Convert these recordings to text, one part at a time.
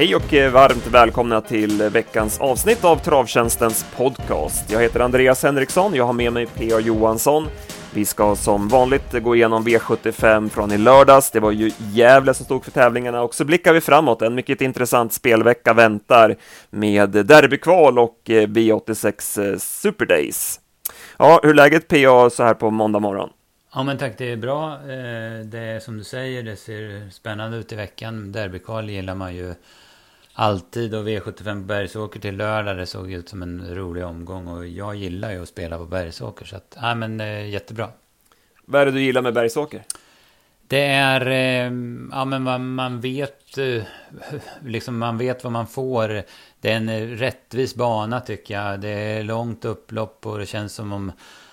Hej och eh, varmt välkomna till veckans avsnitt av Travtjänstens podcast. Jag heter Andreas Henriksson, jag har med mig P.A. Johansson. Vi ska som vanligt gå igenom V75 från i lördags. Det var ju Gävle som stod för tävlingarna och så blickar vi framåt. En mycket intressant spelvecka väntar med derbykval och eh, V86 eh, Super Days. Ja, hur är läget PA så här på måndag morgon? Ja men tack, det är bra. Det är som du säger, det ser spännande ut i veckan. Derbykval gillar man ju alltid och V75 på Bergsåker till lördag. Det såg ut som en rolig omgång och jag gillar ju att spela på Bergsåker. Så att, ja men eh, jättebra. Vad är det du gillar med Bergsåker? Det är, eh, ja men man, man vet, eh, liksom man vet vad man får. Det är en rättvis bana tycker jag. Det är långt upplopp och det känns som om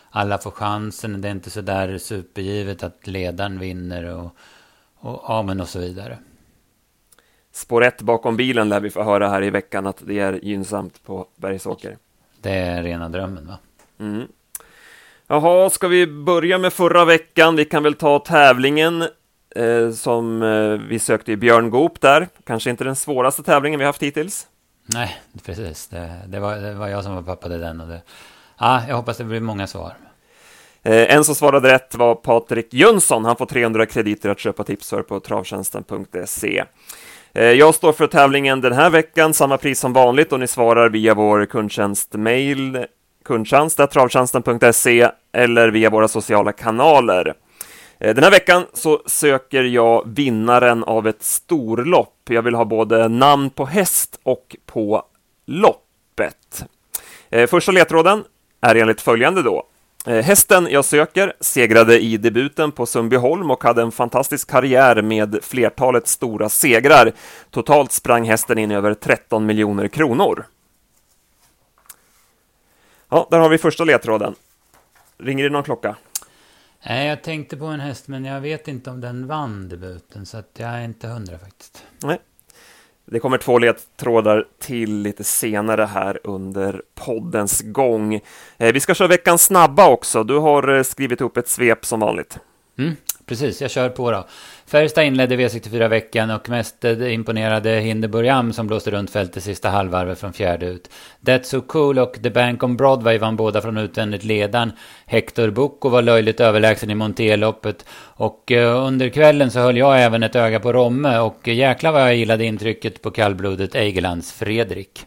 alla får chansen. Det är inte så där supergivet att ledaren vinner och, och, ja, men och så vidare. Spår 1 bakom bilen lär vi få höra här i veckan att det är gynnsamt på Bergsåker. Det är rena drömmen va? Mm. Jaha, ska vi börja med förra veckan? Vi kan väl ta tävlingen eh, som eh, vi sökte i Björn Goop där. Kanske inte den svåraste tävlingen vi haft hittills. Nej, precis. Det, det, var, det var jag som var pappa till den. Och det, ja, jag hoppas det blir många svar. Eh, en som svarade rätt var Patrik Jönsson. Han får 300 krediter att köpa tips för på travtjänsten.se. Eh, jag står för tävlingen den här veckan, samma pris som vanligt och ni svarar via vår kundtjänstmail kundtjänst.travtjänsten.se eller via våra sociala kanaler. Eh, den här veckan så söker jag vinnaren av ett storlopp. Jag vill ha både namn på häst och på loppet. Eh, första ledtråden är enligt följande då. Eh, hästen jag söker segrade i debuten på Sundbyholm och hade en fantastisk karriär med flertalet stora segrar. Totalt sprang hästen in över 13 miljoner kronor. Ja, där har vi första ledtråden. Ringer det någon klocka? Nej, jag tänkte på en häst, men jag vet inte om den vann debuten, så att jag är inte hundra faktiskt. Nej. Det kommer två ledtrådar till lite senare här under poddens gång. Eh, vi ska köra veckans snabba också. Du har eh, skrivit upp ett svep som vanligt. Mm, precis, jag kör på då. Färjestad inledde V64-veckan och mest eh, imponerade Hinderburgam som blåste runt fältet sista halvvarvet från fjärde ut. That's So Cool och The Bank on Broadway vann båda från utvändigt ledan. Hector Bucco var löjligt överlägsen i Monteloppet. Och eh, under kvällen så höll jag även ett öga på Romme och eh, jäklar vad jag gillade intrycket på kallblodet Eigelands Fredrik.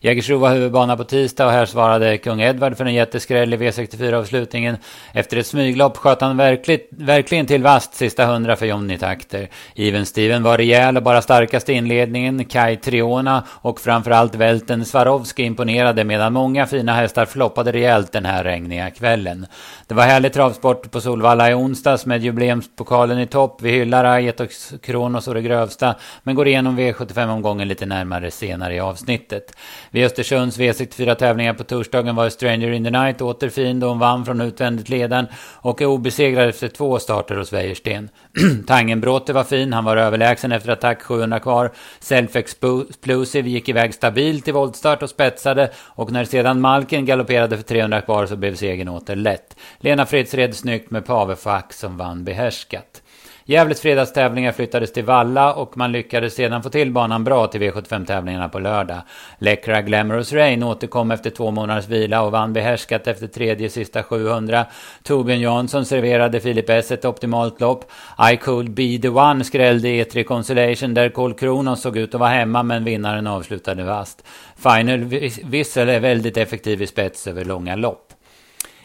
Jägersro var huvudbana på tisdag och här svarade kung Edvard för en jätteskräll i V64-avslutningen. Efter ett smyglopp sköt han verkligt, verkligen till vast sista hundra för Johnny Takter. Even Steven var rejäl och bara starkast i inledningen. Kai Triona och framförallt välten Swarovski imponerade medan många fina hästar floppade rejält den här regniga kvällen. Det var härlig travsport på Solvalla i onsdags med jubileumspokalen i topp. Vi hyllar Ajet och Kronos och det grövsta men går igenom V75-omgången lite närmare senare i avsnittet. Vid Östersunds V64-tävlingar på torsdagen var Stranger in the Night åter fin då hon vann från utvändigt ledaren och är obesegrad efter två starter hos Wäjersten. Tangenbråte var fin, han var överlägsen efter attack 700 kvar. Self-Explosive gick iväg stabilt i voltstart och spetsade och när sedan Malken galopperade för 300 kvar så blev segern åter lätt. Lena Fritz red snyggt med Pavefax som vann behärskat. Gävles fredagstävlingar flyttades till Valla och man lyckades sedan få till banan bra till V75-tävlingarna på lördag. Läckra Glamorous Rain återkom efter två månaders vila och vann behärskat efter tredje sista 700. Torbjörn Jansson serverade Filip S ett optimalt lopp. I could be the one skrällde E3 Consolation där Cole Kronos såg ut att vara hemma men vinnaren avslutade vast. Final Whistle är väldigt effektiv i spets över långa lopp.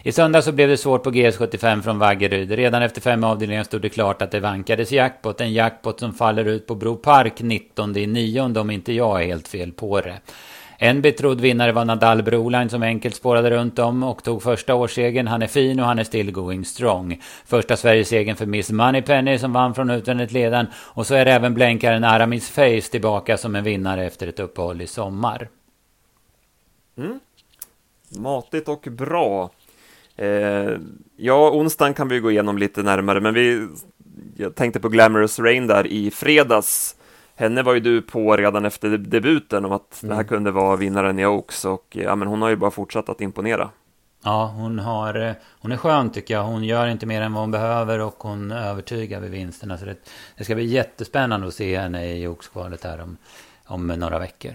I söndag så blev det svårt på GS75 från Vaggeryd. Redan efter fem avdelningar stod det klart att det vankades jackpot. En jackpot som faller ut på Bro Park 19 i 9 om inte jag är helt fel på det. En betrodd vinnare var Nadal Broline som enkelt spårade runt om och tog första årssegern. Han är fin och han är still going strong. Första Sverigesegern för Miss Moneypenny som vann från utvändigt ledan. Och så är även blänkaren Aramis Face tillbaka som en vinnare efter ett uppehåll i sommar. Mm. Matigt och bra. Eh, ja, onsdagen kan vi gå igenom lite närmare, men vi, jag tänkte på Glamorous Rain där i fredags. Henne var ju du på redan efter debuten om att mm. det här mm. kunde vara vinnaren i Oaks och ja, men hon har ju bara fortsatt att imponera. Ja, hon, har, eh, hon är skön tycker jag. Hon gör inte mer än vad hon behöver och hon övertygar vid vinsterna. Så det, det ska bli jättespännande att se henne i Oaks-kvalet här om om några veckor.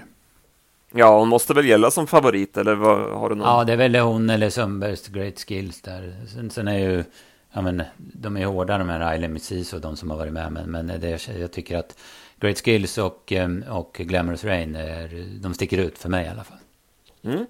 Ja, hon måste väl gälla som favorit, eller vad, har du någon? Ja, det är väl hon eller Sundbergs Great Skills där. Sen, sen är ju, ja men, de är hårda de här Island Missis och de som har varit med. Men, men det, jag tycker att Great Skills och, och Glamorous Rain, är, de sticker ut för mig i alla fall. Mm.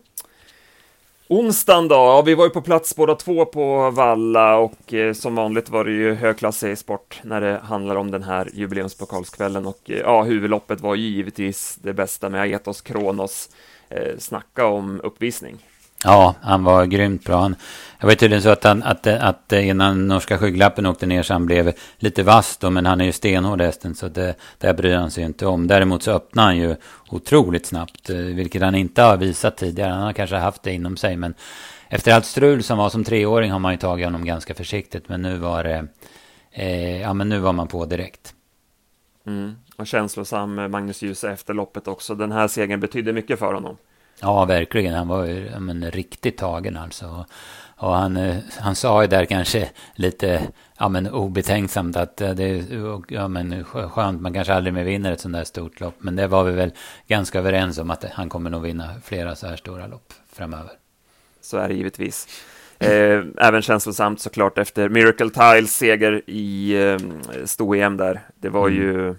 Onsdagen då, ja, vi var ju på plats båda två på Valla och eh, som vanligt var det ju högklassig sport när det handlar om den här jubileumspokalskvällen och eh, ja, huvudloppet var ju givetvis det bästa med Aetos Kronos. Eh, snacka om uppvisning. Ja, han var grymt bra. Han, jag var tydligen så att, han, att, att innan norska skygglappen åkte ner så han blev lite vass då, men han är ju stenhård hästen så det, det bryr han sig inte om. Däremot så öppnar han ju otroligt snabbt, eh, vilket han inte har visat tidigare. Han har kanske haft det inom sig, men efter allt strul som var som treåring har man ju tagit honom ganska försiktigt, men nu var det, eh, ja men nu var man på direkt. Mm. Och känslosam Magnus Djuse efter loppet också. Den här segern betydde mycket för honom. Ja, verkligen. Han var ju men, riktigt tagen alltså. Och han, eh, han sa ju där kanske lite ja, men, obetänksamt att eh, det är ja, men, skönt, man kanske aldrig mer vinner ett sånt där stort lopp. Men det var vi väl ganska överens om att han kommer nog vinna flera så här stora lopp framöver. Så är det givetvis. Eh, även känslosamt såklart efter Miracle Tiles seger i eh, sto-EM där. Det var mm. ju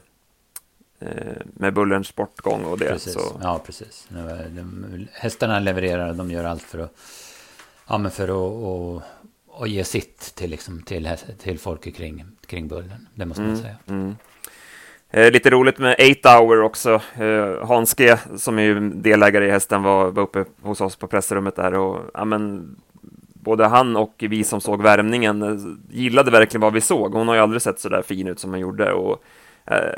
med Bullerns bortgång och det. Precis. Så. Ja, precis. De, hästarna levererar, de gör allt för att, ja, men för att och, och ge sitt till, liksom, till, till folket kring, kring Bullern. Det måste man mm, säga. Mm. Eh, lite roligt med 8 Hour också. Eh, Hans G, som är ju delägare i hästen, var, var uppe hos oss på pressrummet där och ja, men, både han och vi som såg värmningen eh, gillade verkligen vad vi såg. Hon har ju aldrig sett så där fin ut som hon gjorde och Eh,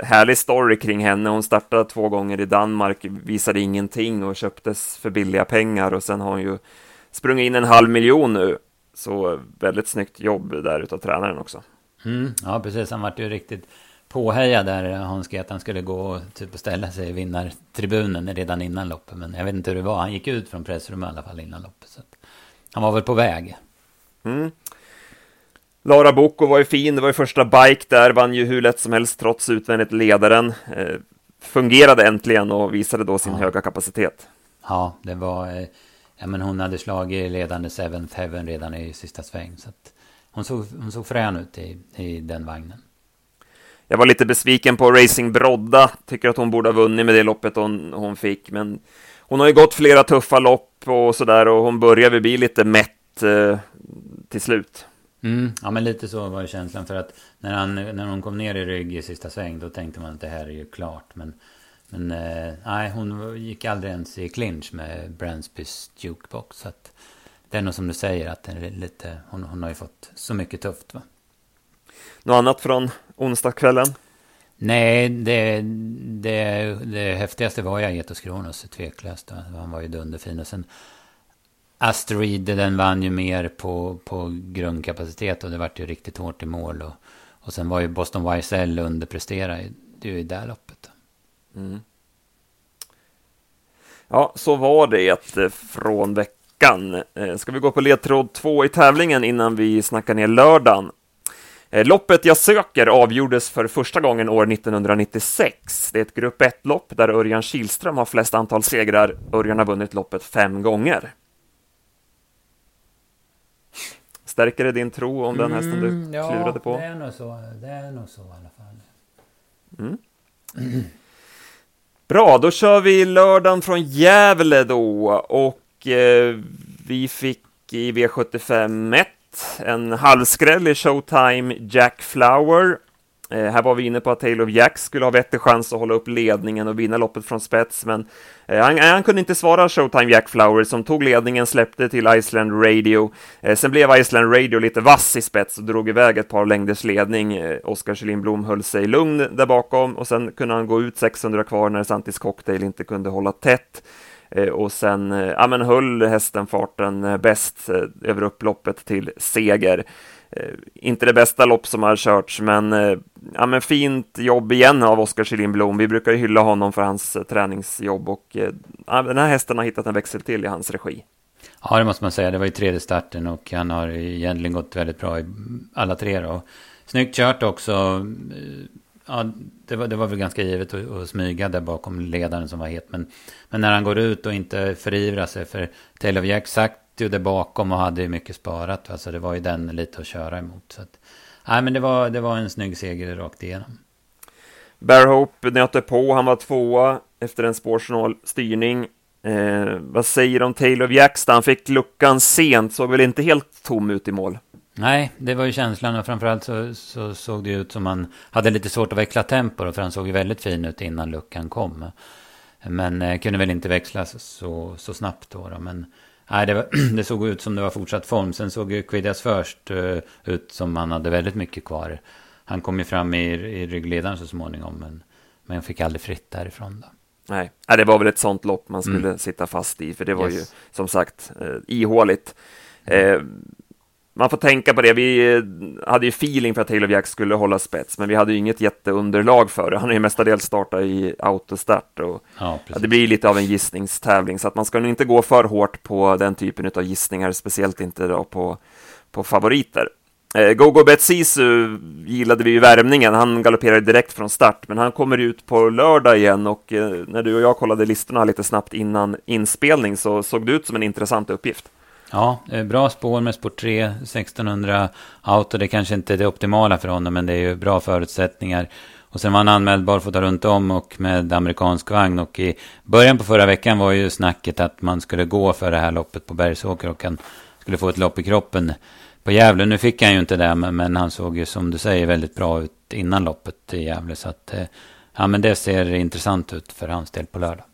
härlig story kring henne. Hon startade två gånger i Danmark, visade ingenting och köptes för billiga pengar och sen har hon ju sprungit in en halv miljon nu. Så väldigt snyggt jobb där utav tränaren också. Mm, ja, precis. Han vart ju riktigt påhejad där. Han skrev att han skulle gå och typ ställa sig i vinnartribunen redan innan loppet. Men jag vet inte hur det var. Han gick ut från pressrummet i alla fall innan loppet. Så han var väl på väg. Mm. Lara Boko var ju fin, det var ju första bike där, vann ju hur lätt som helst trots utvändigt ledaren. Eh, fungerade äntligen och visade då sin ja. höga kapacitet. Ja, det var... Eh, ja, men hon hade slagit ledande Seventh Heaven redan i sista sväng. Så hon, såg, hon såg frän ut i, i den vagnen. Jag var lite besviken på Racing Brodda. Tycker att hon borde ha vunnit med det loppet hon, hon fick. Men hon har ju gått flera tuffa lopp och sådär och hon börjar bli lite mätt eh, till slut. Mm, ja, men lite så var känslan. För att när, han, när hon kom ner i rygg i sista sväng, då tänkte man att det här är ju klart. Men, men eh, nej, hon gick aldrig ens i clinch med Bransbys jukebox. Så att det är nog som du säger, att är lite, hon, hon har ju fått så mycket tufft. Va? Något annat från onsdagskvällen? Nej, det, det, det häftigaste var ju Aetos Kronos, tveklöst. Han var ju dunderfin. Och sen Asteroid, den vann ju mer på, på grundkapacitet och det vart ju riktigt hårt i mål. Och, och sen var ju Boston YSL underpresterade ju i det loppet. Mm. Ja, så var det eh, från veckan. Eh, ska vi gå på ledtråd två i tävlingen innan vi snackar ner lördagen? Eh, loppet jag söker avgjordes för första gången år 1996. Det är ett grupp 1-lopp där Örjan Kihlström har flest antal segrar. Örjan har vunnit loppet fem gånger. Stärker det din tro om den hästen du mm, ja, klurade på? Ja, det är nog så. Det är nog så i alla fall. Mm. Bra, då kör vi lördagen från Gävle då och eh, vi fick i V75 1 en halvskräll i Showtime Jack Flower Eh, här var vi inne på att Taylor Jack skulle ha vettig chans att hålla upp ledningen och vinna loppet från spets, men eh, han, eh, han, kunde inte svara Showtime Jack Flower som tog ledningen, släppte till Iceland Radio. Eh, sen blev Iceland Radio lite vass i spets och drog iväg ett par längders ledning. Eh, Oskar Kjellin höll sig lugn där bakom och sen kunde han gå ut 600 kvar när Santis Cocktail inte kunde hålla tätt. Eh, och sen ja, men höll hästen farten bäst över upploppet till seger. Eh, inte det bästa lopp som har körts, men, eh, ja, men fint jobb igen av Oskar Kjellin Blom. Vi brukar ju hylla honom för hans eh, träningsjobb och ja, den här hästen har hittat en växel till i hans regi. Ja, det måste man säga. Det var ju tredje starten och han har egentligen gått väldigt bra i alla tre då. Snyggt kört också. Ja, det var, det var väl ganska givet att, att smyga där bakom ledaren som var het. Men, men när han går ut och inte förivrar sig, för Taylor Jack sagt 30 där bakom och hade ju mycket sparat. Va? Så det var ju den lite att köra emot. Så att, nej, men det var, det var en snygg seger rakt igenom. Bear Hope nötte på, han var tvåa efter en spårsnål styrning. Eh, vad säger om Taylor Jackson? Han fick luckan sent, såg väl inte helt tom ut i mål? Nej, det var ju känslan och framförallt så, så såg det ut som han hade lite svårt att växla tempo då, för han såg ju väldigt fin ut innan luckan kom. Men eh, kunde väl inte växla så, så snabbt då, då men nej, det, var, det, såg ut som det var fortsatt form. Sen såg ju Kvidias först uh, ut som han hade väldigt mycket kvar. Han kom ju fram i, i ryggledaren så småningom, men, men fick aldrig fritt därifrån. Då. Nej, det var väl ett sånt lopp man skulle mm. sitta fast i, för det var yes. ju som sagt eh, ihåligt. Eh, man får tänka på det. Vi eh, hade ju feeling för att Taylor Jack skulle hålla spets, men vi hade ju inget jätteunderlag för det. Han har ju mestadels startat i autostart och ja, ja, det blir lite av en gissningstävling, så att man ska nog inte gå för hårt på den typen av gissningar, speciellt inte då på, på favoriter. Eh, Gogo Betsisu gillade vi i värmningen. Han galopperade direkt från start, men han kommer ut på lördag igen och eh, när du och jag kollade listorna lite snabbt innan inspelning så såg det ut som en intressant uppgift. Ja, eh, bra spår med sport 3, 1600 auto. Det kanske inte är det optimala för honom, men det är ju bra förutsättningar. Och sen var han anmäld barfota runt om och med amerikansk vagn. Och i början på förra veckan var ju snacket att man skulle gå för det här loppet på Bergsåker och han skulle få ett lopp i kroppen på Gävle. Nu fick han ju inte det, men han såg ju som du säger väldigt bra ut innan loppet i Gävle. Så att, eh, ja, men det ser intressant ut för hans del på lördag.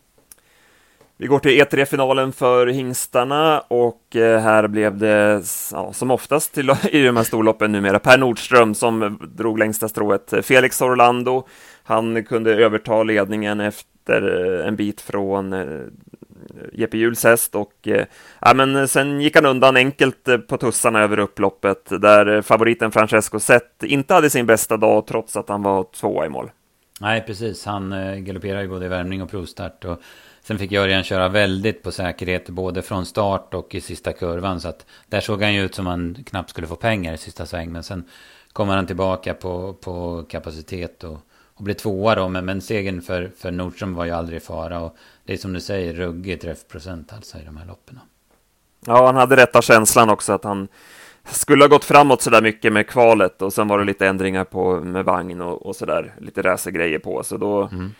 Vi går till E3-finalen för hingstarna och eh, här blev det ja, som oftast till, i de här storloppen numera Per Nordström som drog längsta strået. Eh, Felix Orlando, han kunde överta ledningen efter eh, en bit från Jeppe Juhls häst och ja, men sen gick han undan enkelt på tussarna över upploppet där favoriten Francesco Zet inte hade sin bästa dag trots att han var tvåa i mål. Nej, precis. Han galopperade ju både i värmning och provstart och sen fick Jörgen köra väldigt på säkerhet både från start och i sista kurvan så att där såg han ju ut som han knappt skulle få pengar i sista sväng men sen kommer han tillbaka på, på kapacitet och, och blev tvåa då men, men segern för, för Nordström var ju aldrig i fara och det är som du säger, ruggig träffprocent alltså i de här loppen. Ja, han hade rätta känslan också att han skulle ha gått framåt så där mycket med kvalet och sen var det lite ändringar på med vagn och, och så där, lite racergrejer på, så då... Mm.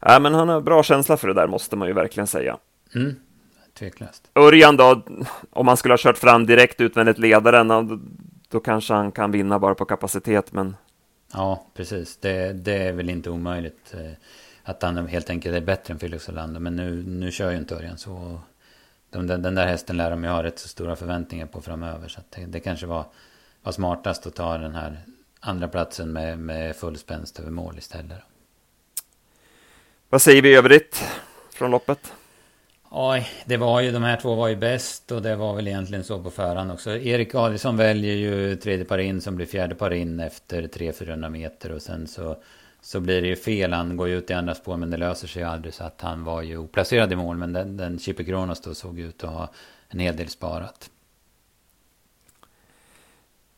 Ja, men han har bra känsla för det där, måste man ju verkligen säga. Mm. Tveklöst. Örjan då, om han skulle ha kört fram direkt utvändigt ledaren, då, då kanske han kan vinna bara på kapacitet, men... Ja, precis. Det, det är väl inte omöjligt. Eh, att han helt enkelt är bättre än Felix Olander. Men nu, nu kör ju inte Örjan så. De, den, den där hästen lär de ju ha rätt så stora förväntningar på framöver. Så det, det, kanske var, var smartast att ta den här andra platsen med, med full spänst över mål istället. Vad säger vi i övrigt från loppet? Oj, det var ju de här två var ju bäst och det var väl egentligen så på förhand också. Erik Adielsson väljer ju tredje par in som blir fjärde par in efter 300-400 meter och sen så så blir det ju fel. Han går ju ut i andra spår men det löser sig aldrig så att han var ju oplacerad i mål. Men den, den Chippe Kronos då såg ut att ha en hel del sparat.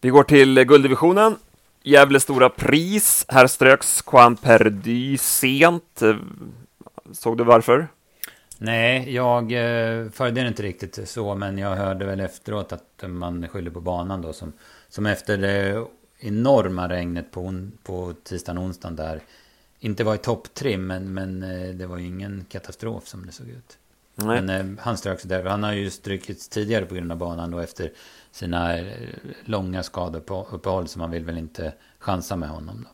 Vi går till gulddivisionen. Gävle stora pris. Här ströks Juan Perdy sent. Eh, såg du varför? Nej, jag följde följde inte riktigt så, men jag hörde väl efteråt att man skyller på banan då som, som efter det enorma regnet på, på tisdagen och onsdagen där inte var i topptrim, men, men eh, det var ju ingen katastrof som det såg ut. Nej. Men eh, han strök där. Han har ju strukits tidigare på grund av banan då efter sina eh, långa skador på uppehåll, så man vill väl inte chansa med honom då.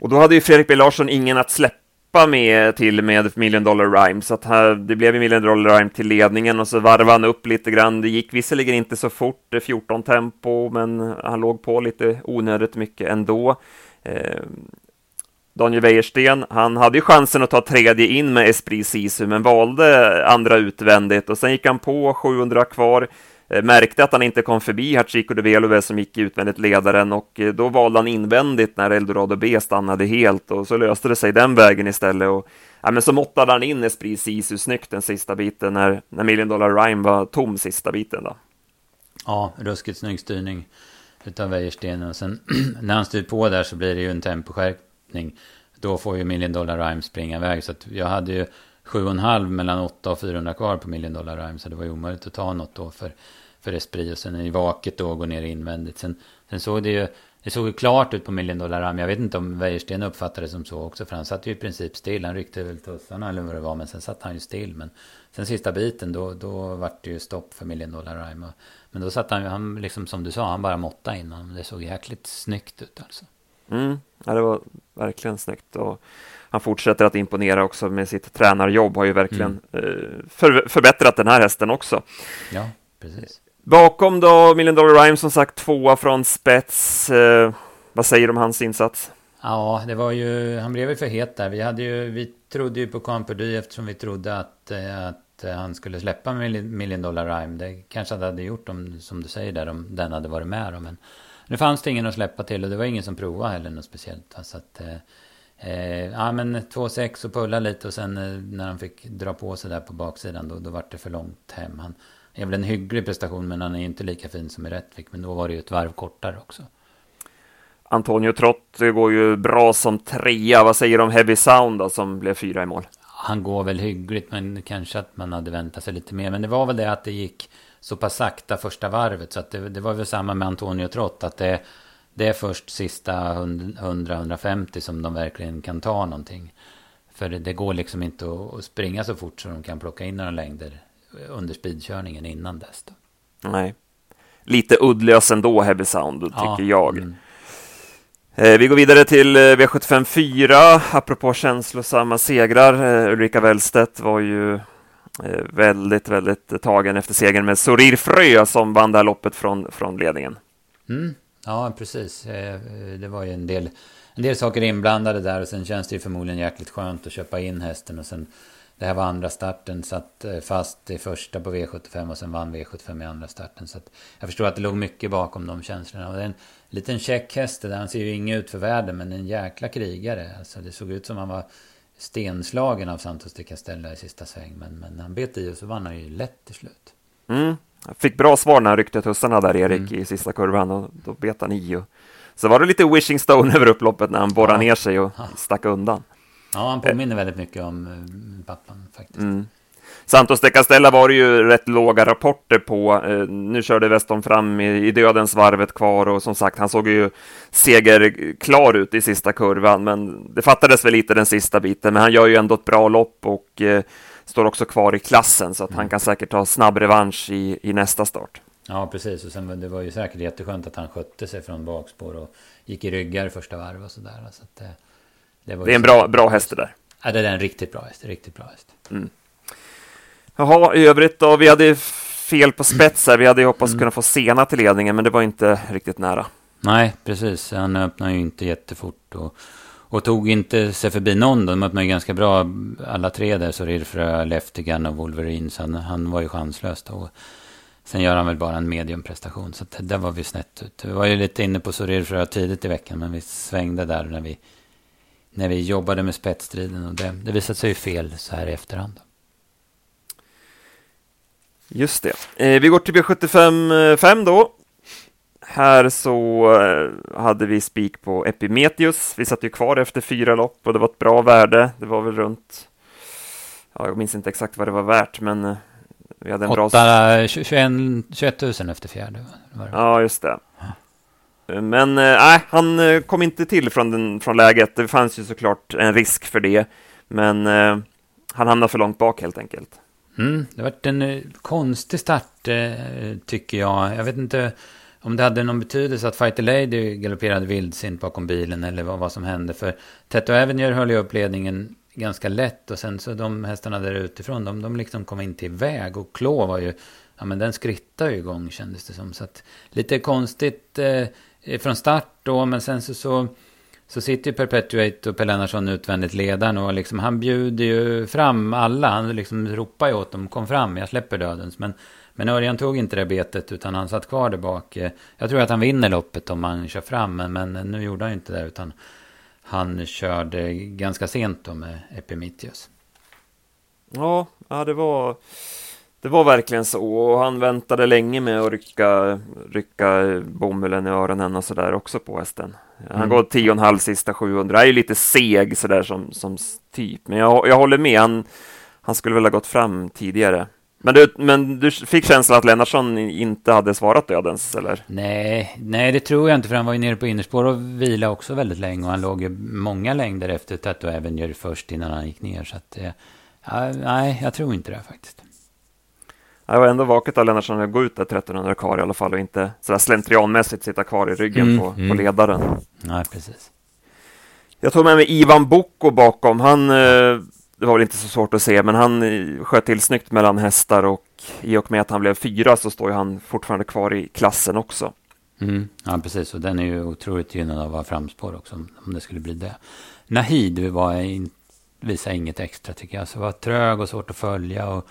Och då hade ju Fredrik B Larsson ingen att släppa med till med Million Dollar Rhyme, så att här, det blev Million Dollar Rhyme till ledningen och så varvade han upp lite grann. Det gick visserligen inte så fort, 14 tempo, men han låg på lite onödigt mycket ändå. Eh, Daniel Wäjersten, han hade ju chansen att ta tredje in med Esprit Sisu, men valde andra utvändigt och sen gick han på 700 kvar. Eh, märkte att han inte kom förbi Hachiko de Velove som gick utvändigt ledaren och eh, då valde han invändigt när Eldorado B stannade helt och så löste det sig den vägen istället. Och, ja, men så måttade han in Esprit Sisu snyggt den sista biten när, när Million Dollar Rhyme var tom sista biten. Då. Ja, ruskigt snygg styrning. utav Wäjersten. Och sen när han styr på där så blir det ju en temposkärpning. Då får ju Million Dollar Rhyme springa iväg. Så att jag hade ju 7,5 mellan 8 och 400 kvar på Million Dollar Rhyme. Så det var ju omöjligt att ta något då för, för Esprit. Och sen i vaket då gå ner invändigt. Sen, sen såg det ju det såg ju klart ut på Million Dollar Rhyme. Jag vet inte om Wäjersten uppfattade det som så också. För han satt ju i princip still. Han ryckte väl tussarna eller vad det var. Men sen satt han ju still. Men sen sista biten då, då vart det ju stopp för Million Dollar Rhyme. Men då satt han ju, han liksom som du sa, han bara måtta innan. Det såg jäkligt snyggt ut alltså. Mm, ja, det var verkligen snyggt. Och han fortsätter att imponera också med sitt tränarjobb. Har ju verkligen mm. eh, för, förbättrat den här hästen också. Ja, precis. Bakom då Million Dollar Rhyme som sagt tvåa från spets. Eh, vad säger du om hans insats? Ja, det var ju, han blev ju för het där. Vi, hade ju, vi trodde ju på Camperdy eftersom vi trodde att, eh, att han skulle släppa Million Dollar Rhyme. Det kanske han hade gjort om, som du säger där, om den hade varit med. Men nu fanns det ingen att släppa till och det var ingen som provade heller något speciellt. Så att, eh, eh ja men 2-6 och pulla lite och sen eh, när han fick dra på sig där på baksidan då, då var det för långt hem. Han är väl en hygglig prestation men han är inte lika fin som i Rättvik. Men då var det ju ett varv kortare också. Antonio Trott går ju bra som trea. Vad säger du om Heavy Sound då, som blev fyra i mål? Han går väl hyggligt, men kanske att man hade väntat sig lite mer. Men det var väl det att det gick så pass sakta första varvet. Så att det, det var väl samma med Antonio Trott. Att det, det är först sista 100-150 som de verkligen kan ta någonting. För det, det går liksom inte att, att, springa så fort så de kan plocka in några längder under speedkörningen innan dess. Då. Nej. Lite uddlös ändå, Heavy Sound, tycker ja, jag. Mm. Eh, vi går vidare till eh, V75 4, apropå känslosamma segrar. Eh, Ulrika Wellstedt var ju Eh, väldigt, väldigt tagen efter segern med Sorir Frö som vann det här loppet från, från ledningen. Mm. Ja, precis. Eh, eh, det var ju en del, en del saker inblandade där och sen känns det ju förmodligen jäkligt skönt att köpa in hästen och sen det här var andra starten, satt fast i första på V75 och sen vann V75 i andra starten. Så jag förstår att det låg mycket bakom de känslorna. Och det är en liten check häst där. Han ser ju inget ut för världen, men en jäkla krigare. Alltså, det såg ut som han var stenslagen av Santos de Castella i sista sväng. Men, men han bet i och så vann han ju lätt till slut. Mm. Fick bra svar när han ryckte tussarna där, Erik, mm. i sista kurvan. Och då bet han i. Och... Så var det lite wishing stone över upploppet när han borrade ja. ner sig och stack undan. Ja, han påminner väldigt mycket om eh, pappan faktiskt. Mm. Santos de Castella var det ju rätt låga rapporter på. Eh, nu körde Weston fram i, i dödens varvet kvar och som sagt, han såg ju segerklar ut i sista kurvan, men det fattades väl lite den sista biten. Men han gör ju ändå ett bra lopp och eh, står också kvar i klassen så att mm. han kan säkert ta snabb revansch i, i nästa start. Ja, precis. Och sen det var ju säkert jätteskönt att han skötte sig från bakspår och gick i ryggar första varv och sådär. Så att, det, det, det är en bra, bra häst det där. Ja, det är en riktigt bra häst. Riktigt bra häst. Mm. Jaha, i övrigt då, vi hade fel på spets här. Vi hade ju hoppats mm. kunna få sena till ledningen, men det var inte riktigt nära. Nej, precis. Han öppnade ju inte jättefort och, och tog inte sig förbi någon. De öppnade ju ganska bra alla tre där, så Rirfrö, Leftigan och Wolverine. Så han, han var ju chanslös då. Sen gör han väl bara en mediumprestation, så där var vi snett ut. Vi var ju lite inne på Sorirfrö tidigt i veckan, men vi svängde där när vi, när vi jobbade med spetsstriden. Och det, det visade sig ju fel så här i efterhand. Just det. Eh, vi går till V75 5 då. Här så eh, hade vi spik på Epimetheus. Vi satt ju kvar efter fyra lopp och det var ett bra värde. Det var väl runt, ja, jag minns inte exakt vad det var värt, men eh, vi hade en 8, bra... 21, 21 000 efter fjärde. Ja, just det. Men nej, han kom inte till från, den, från läget. Det fanns ju såklart en risk för det, men han hamnade för långt bak helt enkelt. Mm, det har varit en eh, konstig start eh, tycker jag. Jag vet inte om det hade någon betydelse att Fighter Lady galopperade vildsint bakom bilen eller vad, vad som hände. För Tetto Avenir höll ju upp ledningen ganska lätt och sen så de hästarna där utifrån, de, de liksom kom inte iväg. och Klå var ju, ja men den skrittade ju igång kändes det som. Så att lite konstigt eh, från start då, men sen så, så så sitter ju Perpetuate och Pelle utvändigt ledaren och liksom, han bjuder ju fram alla. Han liksom ropar ju åt dem, kom fram, jag släpper dödens. Men, men Örjan tog inte det betet utan han satt kvar där bak. Jag tror att han vinner loppet om han kör fram, men, men nu gjorde han inte det utan han körde ganska sent då med Epimetheus. Ja, ja det var Det var verkligen så och han väntade länge med att rycka, rycka bomullen i öronen och sådär också på hästen. Han mm. går tio och en halv sista 700, är ju lite seg sådär som, som typ, men jag, jag håller med, han, han skulle väl ha gått fram tidigare. Men du, men du fick känslan att Lennartsson inte hade svarat dödens, eller? Nej, nej, det tror jag inte, för han var ju nere på innerspår och vila också väldigt länge och han låg ju många längder efter Tattoo Avenger först innan han gick ner, så att, eh, ja, nej, jag tror inte det faktiskt. Jag var ändå vaket av Lennartsson att gå ut där 1300 kvar i alla fall och inte sådär slentrianmässigt sitta kvar i ryggen mm, på, mm. på ledaren. Nej, precis. Jag tog med mig Ivan Boko bakom. Han, eh, det var väl inte så svårt att se, men han eh, sköt till snyggt mellan hästar och i och med att han blev fyra så står ju han fortfarande kvar i klassen också. Mm. Ja, precis. Och den är ju otroligt gynnad av att vara framspår också, om det skulle bli det. Nahid var in, visade inget extra tycker jag. Så var trög och svårt att följa. Och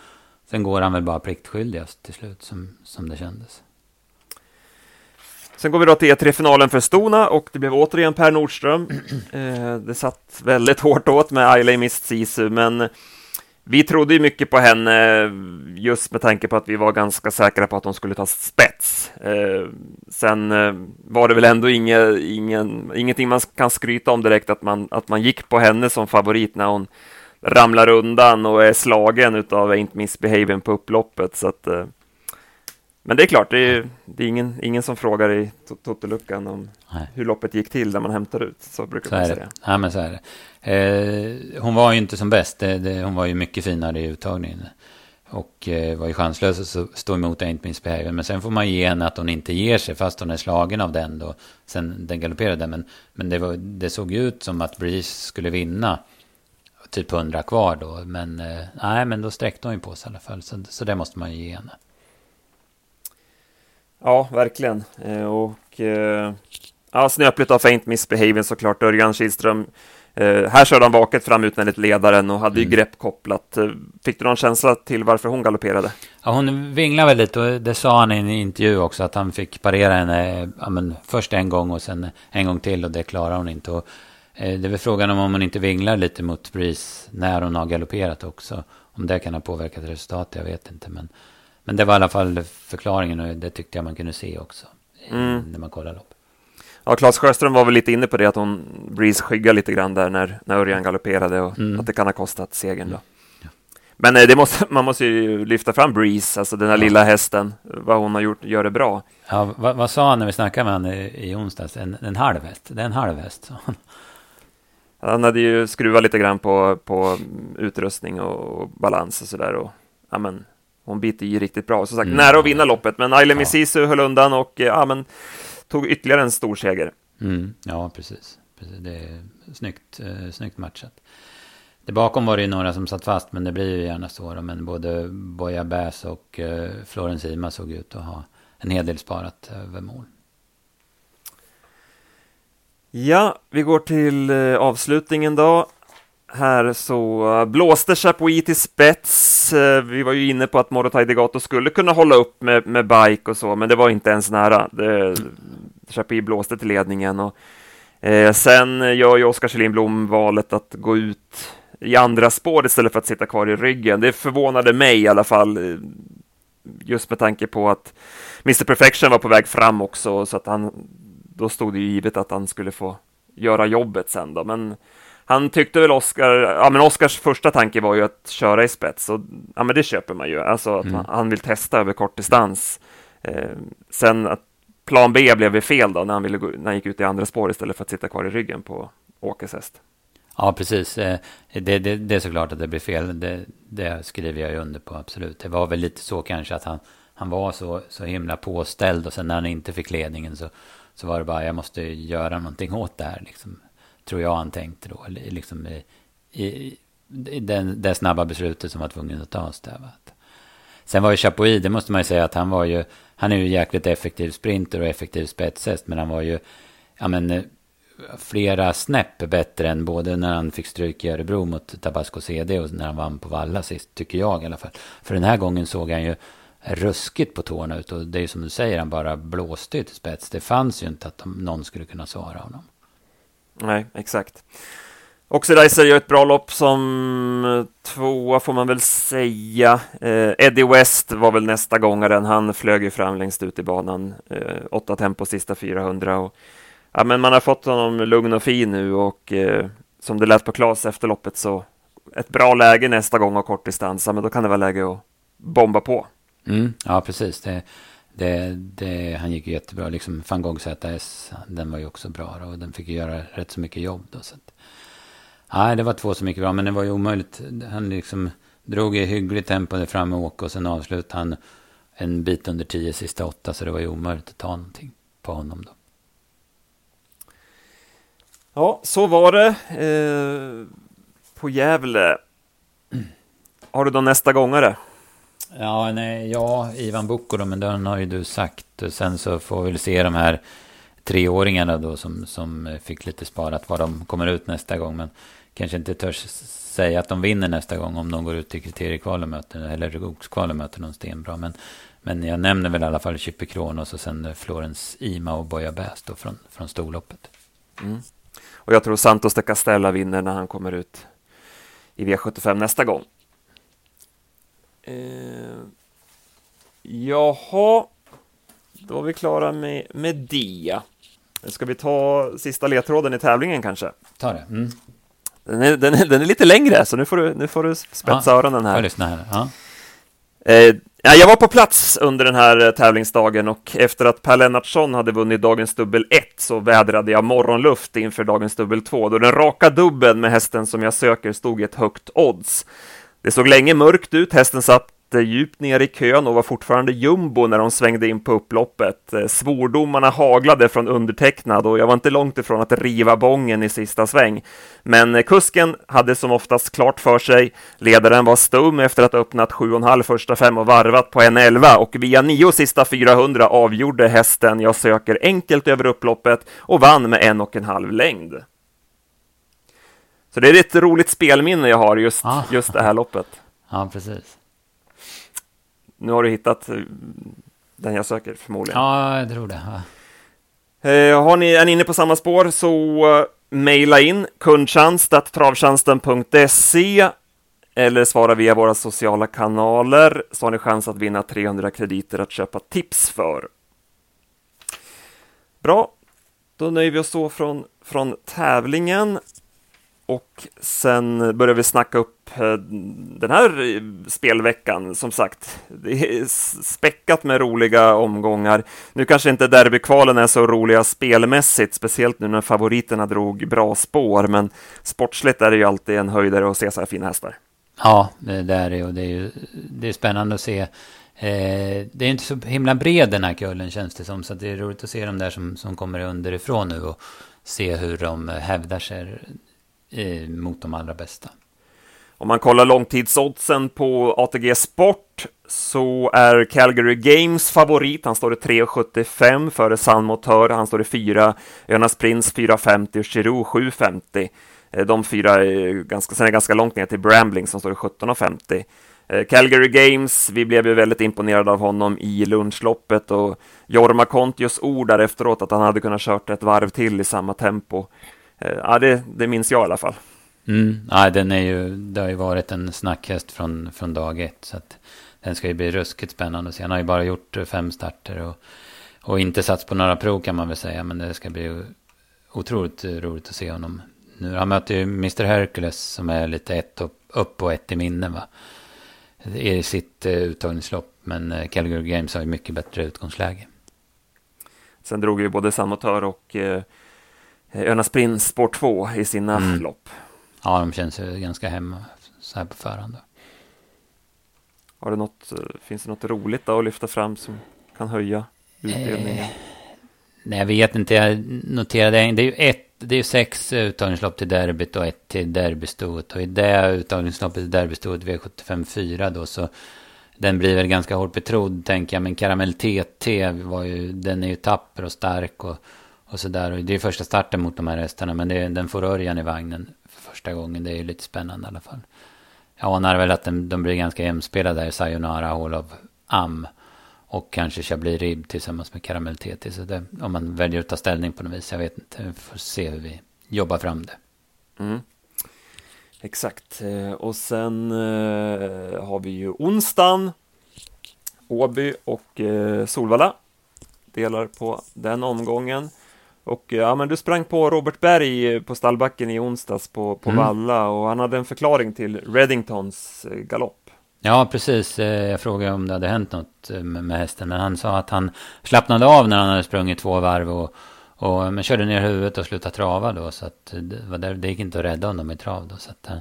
Sen går han väl bara pliktskyldigast till slut som, som det kändes. Sen går vi då till E3-finalen för Stona och det blev återigen Per Nordström. Eh, det satt väldigt hårt åt med Ailey Mist Sisu, men vi trodde ju mycket på henne just med tanke på att vi var ganska säkra på att hon skulle ta spets. Eh, sen eh, var det väl ändå inge, ingen, ingenting man kan skryta om direkt att man, att man gick på henne som favorit när hon ramlar undan och är slagen utav Ain't Misbehaving på upploppet. Så att, eh, men det är klart, det är, det är ingen, ingen som frågar i Totoluckan om Nej. hur loppet gick till när man hämtar ut. Så brukar så man säga. Ja, men så är det. Eh, hon var ju inte som bäst. Det, det, hon var ju mycket finare i uttagningen. Och eh, var ju chanslös att stå emot Ain't Misbehaving. Men sen får man ge henne att hon inte ger sig fast hon är slagen av den då. Sen den galopperade. Men, men det, var, det såg ju ut som att Breeze skulle vinna typ 100 kvar då. Men eh, nej, men då sträckte hon ju på sig i alla fall. Så, så det måste man ju ge henne. Ja, verkligen. Eh, och eh, ja, snöpligt av Faint Misbehaving såklart. Örjan Kihlström. Eh, här körde han vaket fram utvändigt ledaren och hade mm. ju grepp kopplat. Fick du någon känsla till varför hon galopperade? Ja, hon vinglade väl lite och det sa han i en intervju också att han fick parera henne ja, men först en gång och sen en gång till och det klarade hon inte. Och det är väl frågan om hon inte vinglar lite mot Breeze när hon har galopperat också. Om det kan ha påverkat resultatet, jag vet inte. Men, men det var i alla fall förklaringen och det tyckte jag man kunde se också. Mm. När man kollar lopp. Ja, Claes Sjöström var väl lite inne på det, att hon, Breeze skyggade lite grann där när, när Örjan galopperade och mm. att det kan ha kostat segern då. Ja. Men eh, det måste, man måste ju lyfta fram Breeze, alltså den här ja. lilla hästen, vad hon har gjort, gör det bra. Ja, vad, vad sa han när vi snackade med honom i, i onsdags? En, en halv häst, det är en halv häst, han. Hade ju skruvat lite grann på, på utrustning och balans och sådär. ja, men, hon biter ju riktigt bra. Som sagt, mm. nära att vinna loppet, men Aile Misisu ja. höll undan och ja, men, tog ytterligare en stor seger. Mm. Ja, precis. precis. Det är snyggt, eh, snyggt matchat. Det bakom var det ju några som satt fast, men det blir ju gärna så. Men både Boja Bass och eh, Florence Ima såg ut att ha en hel del sparat över mål. Ja, vi går till eh, avslutningen då. Här så eh, blåste Chapuis till spets. Eh, vi var ju inne på att Morotai Degato skulle kunna hålla upp med, med bike och så, men det var inte ens nära. Det, Chapuis blåste till ledningen och eh, sen gör ju Oskar Kjellin valet att gå ut i andra spår istället för att sitta kvar i ryggen. Det förvånade mig i alla fall, just med tanke på att Mr Perfection var på väg fram också, så att han då stod det ju givet att han skulle få göra jobbet sen då, men han tyckte väl Oskar, ja men Oskars första tanke var ju att köra i spets och ja men det köper man ju, alltså att mm. han vill testa över kort distans. Eh, sen att plan B blev fel då när han, ville gå, när han gick ut i andra spår istället för att sitta kvar i ryggen på Åkes häst. Ja, precis. Eh, det, det, det är såklart att det blir fel. Det, det skriver jag ju under på, absolut. Det var väl lite så kanske att han, han var så, så himla påställd och sen när han inte fick ledningen så så var det bara, jag måste göra någonting åt det här. Liksom, tror jag han tänkte då. Liksom i, i, i den, det snabba beslutet som var tvungen att tas där. Sen var ju Chapuis, det måste man ju säga att han var ju, han är ju jäkligt effektiv sprinter och effektiv spetshäst. Men han var ju, ja men eh, flera snäpp bättre än både när han fick stryk i Örebro mot Tabasco CD och när han vann på Valla sist, tycker jag i alla fall. För den här gången såg han ju ruskigt på tårna ut. Och det är ju som du säger, han bara blåste ju till spets. Det fanns ju inte att de, någon skulle kunna svara honom. Nej, exakt. Oxidizer gör ett bra lopp som tvåa får man väl säga. Eh, Eddie West var väl nästa gångaren. Han flög ju fram längst ut i banan. Eh, åtta tempo sista 400. Och, ja, men man har fått honom lugn och fin nu och eh, som det lät på Klas efter loppet så ett bra läge nästa gång och kortdistans. Men då kan det vara läge att bomba på. Mm, ja, precis. Det, det, det, han gick ju jättebra. Liksom van Gogh ZS, den var ju också bra. Och den fick ju göra rätt så mycket jobb. Då, så att, Nej, det var två som gick bra, men det var ju omöjligt. Han liksom drog i hyggligt tempo där framme och åkte. och sen avslutade han en bit under tio sista åtta, så det var ju omöjligt att ta någonting på honom då. Ja, så var det eh, på Gävle. Har du då nästa gångare? Ja, nej, ja, Ivan Bukko då, men den har ju du sagt. Sen så får vi väl se de här treåringarna då som, som fick lite sparat var de kommer ut nästa gång. Men kanske inte törs säga att de vinner nästa gång om de går ut i kriteriekval och möter, eller Oxkval och möter någon stenbra. Men, men jag nämner väl i alla fall Chippe Kronos och sen Florens Ima och Boja Bäst då från, från storloppet. Mm. Och jag tror Santos de Castella vinner när han kommer ut i V75 nästa gång. Eh, jaha, då är vi klara med, med Dia. Ska vi ta sista ledtråden i tävlingen kanske? Ta det. Mm. Den är, den, är, den är lite längre, så nu får du, nu får du spetsa ja, öronen här. Jag lyssnar här. Ja. Eh, jag var på plats under den här tävlingsdagen och efter att Per Lennartsson hade vunnit dagens dubbel 1 så vädrade jag morgonluft inför dagens dubbel 2 då den raka dubben med hästen som jag söker stod ett högt odds. Det såg länge mörkt ut, hästen satt eh, djupt ner i kön och var fortfarande jumbo när de svängde in på upploppet. Eh, svordomarna haglade från undertecknad och jag var inte långt ifrån att riva bången i sista sväng. Men eh, kusken hade som oftast klart för sig. Ledaren var stum efter att ha öppnat 7,5 första fem och varvat på en 11 och via nio sista 400 avgjorde hästen Jag söker enkelt över upploppet och vann med en och en halv längd. Så det är ett roligt spelminne jag har just, ah. just det här loppet. Ja, precis. Nu har du hittat eh, den jag söker förmodligen. Ja, jag tror det. Ja. Eh, har ni, är ni inne på samma spår så uh, mejla in kundtjänst.travtjänsten.se eller svara via våra sociala kanaler så har ni chans att vinna 300 krediter att köpa tips för. Bra, då nöjer vi oss så från, från tävlingen. Och sen börjar vi snacka upp eh, den här spelveckan. Som sagt, det är späckat med roliga omgångar. Nu kanske inte derbykvalen är så roliga spelmässigt, speciellt nu när favoriterna drog bra spår, men sportsligt är det ju alltid en höjdare att se så här fina hästar. Ja, det är det och det är ju det är spännande att se. Eh, det är inte så himla bred den här kullen känns det som, så det är roligt att se de där som, som kommer underifrån nu och se hur de hävdar sig eh, mot de allra bästa. Om man kollar långtidsoddsen på ATG Sport så är Calgary Games favorit. Han står i 3,75 före San Motör. Han står i 4. Önas Prince 4,50 och Giroux 7,50. Eh, de fyra är ganska, sen är ganska långt ner till Brambling som står i 17,50. Eh, Calgary Games, vi blev ju väldigt imponerade av honom i lunchloppet och Jorma Kontios ord där efteråt att han hade kunnat kört ett varv till i samma tempo. Eh, ja, det, det minns jag i alla fall. Mm, ja, den är ju, det har ju varit en snackhäst från, från dag ett. Så att den ska ju bli ruskigt spännande att se. Han har ju bara gjort fem starter och, och inte satts på några prov kan man väl säga. Men det ska bli otroligt roligt att se honom. Nu, han möter ju Mr Hercules som är lite ett upp, upp och ett i minne va. I sitt uh, uttagningslopp. Men uh, Calgary Games har ju mycket bättre utgångsläge. Sen drog ju både Samotör och Eh, Önas Sprint Spår 2 i sina mm. lopp. Ja, de känns ju ganska hemma så här på förhand. Har det något, eh, finns det något roligt då att lyfta fram som kan höja utdelningen? Eh, nej, jag vet inte. Jag noterade det är ju ett, det är ju sex uttagningslopp till derbyt och ett till derbystoet. Och i det uttagningsloppet till derbystoet V75 4 då så den blir väl ganska hårt betrodd tänker jag. Men Karamell TT var ju, den är ju tapper och stark och och så där. Och det är första starten mot de här hästarna. Men det, den får Örjan i vagnen för första gången. Det är ju lite spännande i alla fall. Jag anar väl att de, de blir ganska jämspelade där. Sayonara, Hall of Am. Och kanske Chablis Rib tillsammans med Caramel TT. Så det, om man väljer att ta ställning på något vis. Jag vet inte. Vi får se hur vi jobbar fram det. Mm. Exakt, eh, och sen eh, har vi ju onsdagen, Åby och eh, Solvalla delar på den omgången. Och ja, men du sprang på Robert Berg på stallbacken i onsdags på, på mm. Valla och han hade en förklaring till Reddingtons galopp. Ja, precis. Jag frågade om det hade hänt något med hästen, men han sa att han slappnade av när han hade sprungit två varv och och, men körde ner huvudet och slutade trava då. Så att det, det gick inte att rädda honom i trav då. Så att, eh,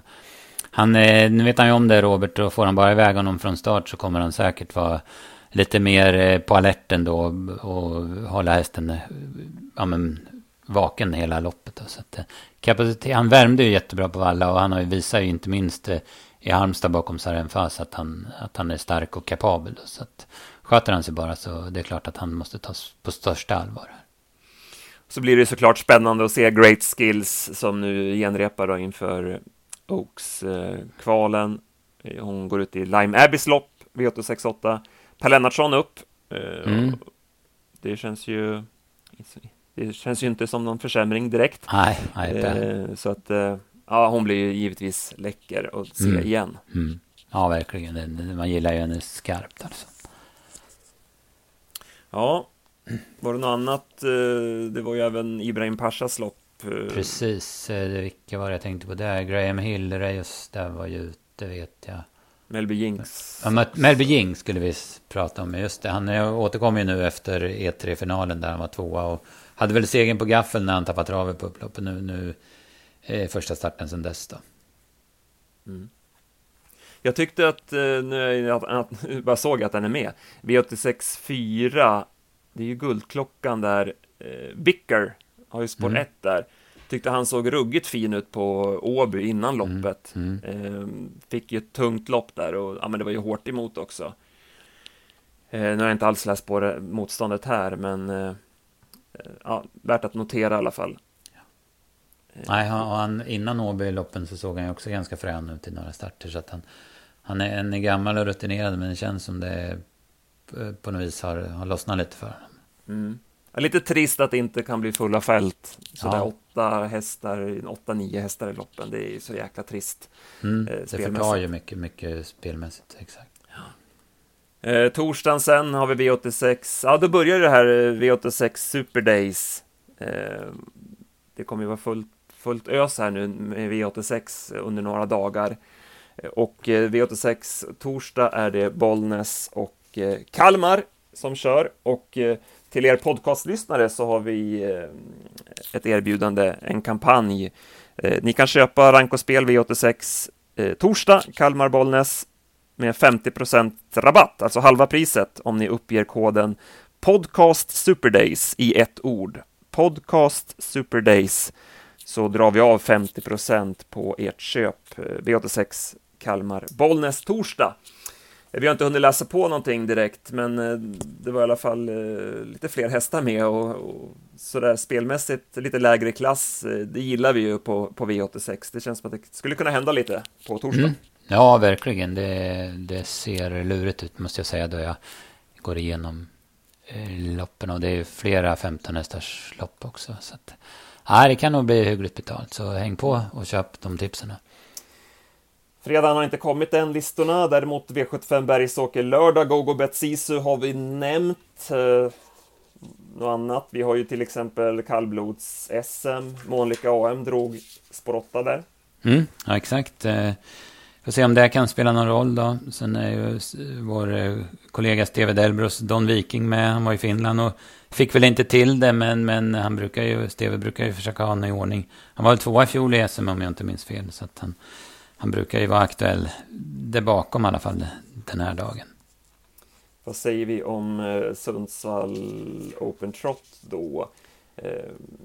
han, eh, nu vet han ju om det Robert. Och får han bara iväg honom från start så kommer han säkert vara lite mer eh, på alerten då. Och hålla hästen eh, ja, men, vaken hela loppet. Då. Så att, eh, kapacitet, han värmde ju jättebra på valla och han har ju visat ju inte minst i Halmstad bakom Sarenfas att han, att han är stark och kapabel. Då. Så att, sköter han sig bara så det är klart att han måste tas på största allvar så blir det såklart spännande att se Great Skills som nu genrepar då inför Oaks-kvalen. Hon går ut i Lime Abbeys lopp, V868. Per Lennartsson upp. Eh, mm. Det känns ju det känns ju inte som någon försämring direkt. Nej, nej eh, Så att, eh, ja, hon blir ju givetvis läcker att se mm. igen. Mm. Ja, verkligen. Man gillar ju henne skarpt alltså. Ja, var det något annat? Det var ju även Ibrahim Pashas lopp. Precis, vilka var det jag tänkte på där? Graham Hill, Reyes, där var ju ute vet jag. Melby Jinks. Ja, Melby Jinks skulle vi prata om. Just det, han återkom ju nu efter E3-finalen där han var tvåa. Och hade väl segern på gaffeln när han tappade travet på upploppet. Nu, nu är första starten sedan dess då. Mm. Jag tyckte att, nu jag, jag bara såg att den är med, V86 4 det är ju guldklockan där. Eh, Bicker har ju spår 1 mm. där. Tyckte han såg ruggigt fin ut på Åby innan mm. loppet. Mm. Eh, fick ju ett tungt lopp där och ja, men det var ju hårt emot också. Eh, nu har jag inte alls läst på det, motståndet här, men eh, ja, värt att notera i alla fall. Nej, han, innan Åby-loppen så såg han ju också ganska frän ut i några starter. Så att han, han är en gammal och rutinerad, men det känns som det Eh, på något vis har, har lossnat lite för honom. Mm. Lite trist att det inte kan bli fulla fält. Sådär ja. åtta hästar, åtta, nio hästar i loppen. Det är ju så jäkla trist. Mm, eh, det förklarar ju mycket, mycket spelmässigt. Exakt. Ja. Eh, torsdagen sen har vi V86. Ja, då börjar det här eh, V86 Super Days. Eh, det kommer ju vara fullt, fullt ös här nu med V86 under några dagar. Och V86 torsdag är det Bollnäs och Eh, Kalmar som kör och eh, till er podcastlyssnare så har vi eh, ett erbjudande, en kampanj. Eh, ni kan köpa Rank och Spel V86 eh, torsdag, Kalmar-Bollnäs med 50% rabatt, alltså halva priset om ni uppger koden Podcast Superdays i ett ord. Podcast Superdays så drar vi av 50% på ert köp V86 Kalmar Bollnäs torsdag. Vi har inte hunnit läsa på någonting direkt, men eh, det var i alla fall eh, lite fler hästar med och, och sådär spelmässigt lite lägre klass. Eh, det gillar vi ju på, på V86. Det känns som att det skulle kunna hända lite på torsdag. Mm. Ja, verkligen. Det, det ser lurigt ut måste jag säga då jag går igenom loppen och det är flera 15 hästars lopp också. Så att, ja, det kan nog bli hyggligt betalt, så häng på och köp de tipsen. Fredagen har inte kommit än, listorna. Däremot V75 Bergsåker lördag, Gogo Bet Sisu har vi nämnt. Eh, något annat? Vi har ju till exempel kallblods-SM. Månlycke AM drog spår 8 där. Mm, ja, exakt. Eh, får se om det kan spela någon roll då. Sen är ju vår eh, kollega Steve Delbros, Don Viking med. Han var i Finland och fick väl inte till det, men, men han brukar ju, Steve brukar ju försöka ha honom i ordning. Han var väl tvåa i fjol i SM om jag inte minns fel. Så att han, han brukar ju vara aktuell där bakom i alla fall den här dagen. Vad säger vi om eh, Sundsvall Open Trot då? Eh,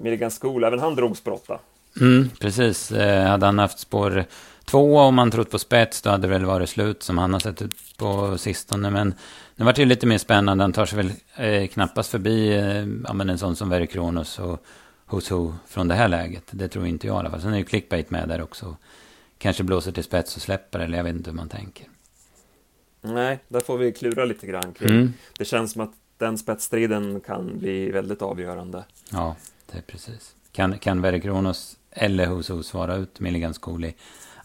Milligan School, även han drog spår 8. Mm, precis, eh, hade han haft spår 2 om man trott på spets då hade det väl varit slut som han har sett ut på sistone. Men nu vart det lite mer spännande. Han tar sig väl eh, knappast förbi ja, men en sån som Very Kronos och Who's Who från det här läget. Det tror inte jag i alla fall. Sen är ju clickbait med där också kanske blåser till spets och släpper eller jag vet inte hur man tänker. Nej, där får vi klura lite grann kring. Mm. Det känns som att den spetsstriden kan bli väldigt avgörande. Ja, det är precis. Kan, kan Verre Kronos eller Hos svara ut Milligan Skoli?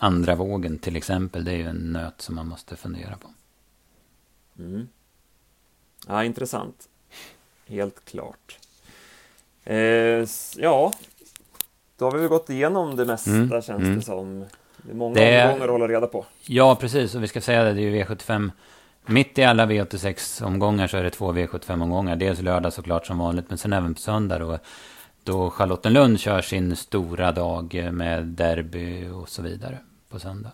andra vågen till exempel. Det är ju en nöt som man måste fundera på. Mm. Ja, intressant. Helt klart. Eh, ja, då har vi väl gått igenom det mesta mm. känns mm. det som. Det är många det... omgångar att hålla reda på. Ja, precis. Och vi ska säga det, det är ju V75. Mitt i alla V86-omgångar så är det två V75-omgångar. Dels lördag såklart som vanligt, men sen även på söndag då. Då Charlottenlund kör sin stora dag med derby och så vidare på söndag.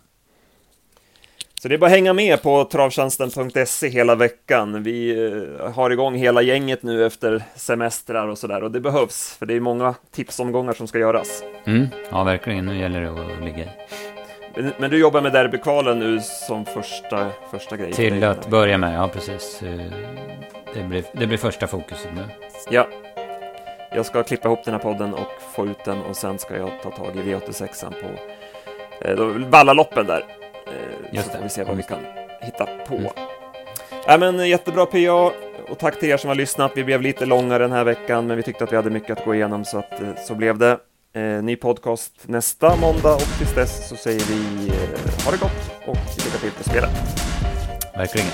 Så det är bara att hänga med på travtjänsten.se hela veckan. Vi eh, har igång hela gänget nu efter semestrar och sådär och det behövs för det är många tipsomgångar som ska göras. Mm, ja, verkligen. Nu gäller det att ligga i. Men, men, du jobbar med derbykvalen nu som första, första grej? Till att börja med, ja precis. Eh, det blir, det blir första fokuset nu. Ja. Jag ska klippa ihop den här podden och få ut den och sen ska jag ta tag i V86 på eh, Vallaloppen där. Eh, Just så får vi se vad vi kan hitta på. Mm. Ja, men, jättebra PA och tack till er som har lyssnat. Vi blev lite långare den här veckan, men vi tyckte att vi hade mycket att gå igenom så att eh, så blev det. Eh, ny podcast nästa måndag och tills dess så säger vi eh, ha det gott och lycka till på spelet. Verkligen.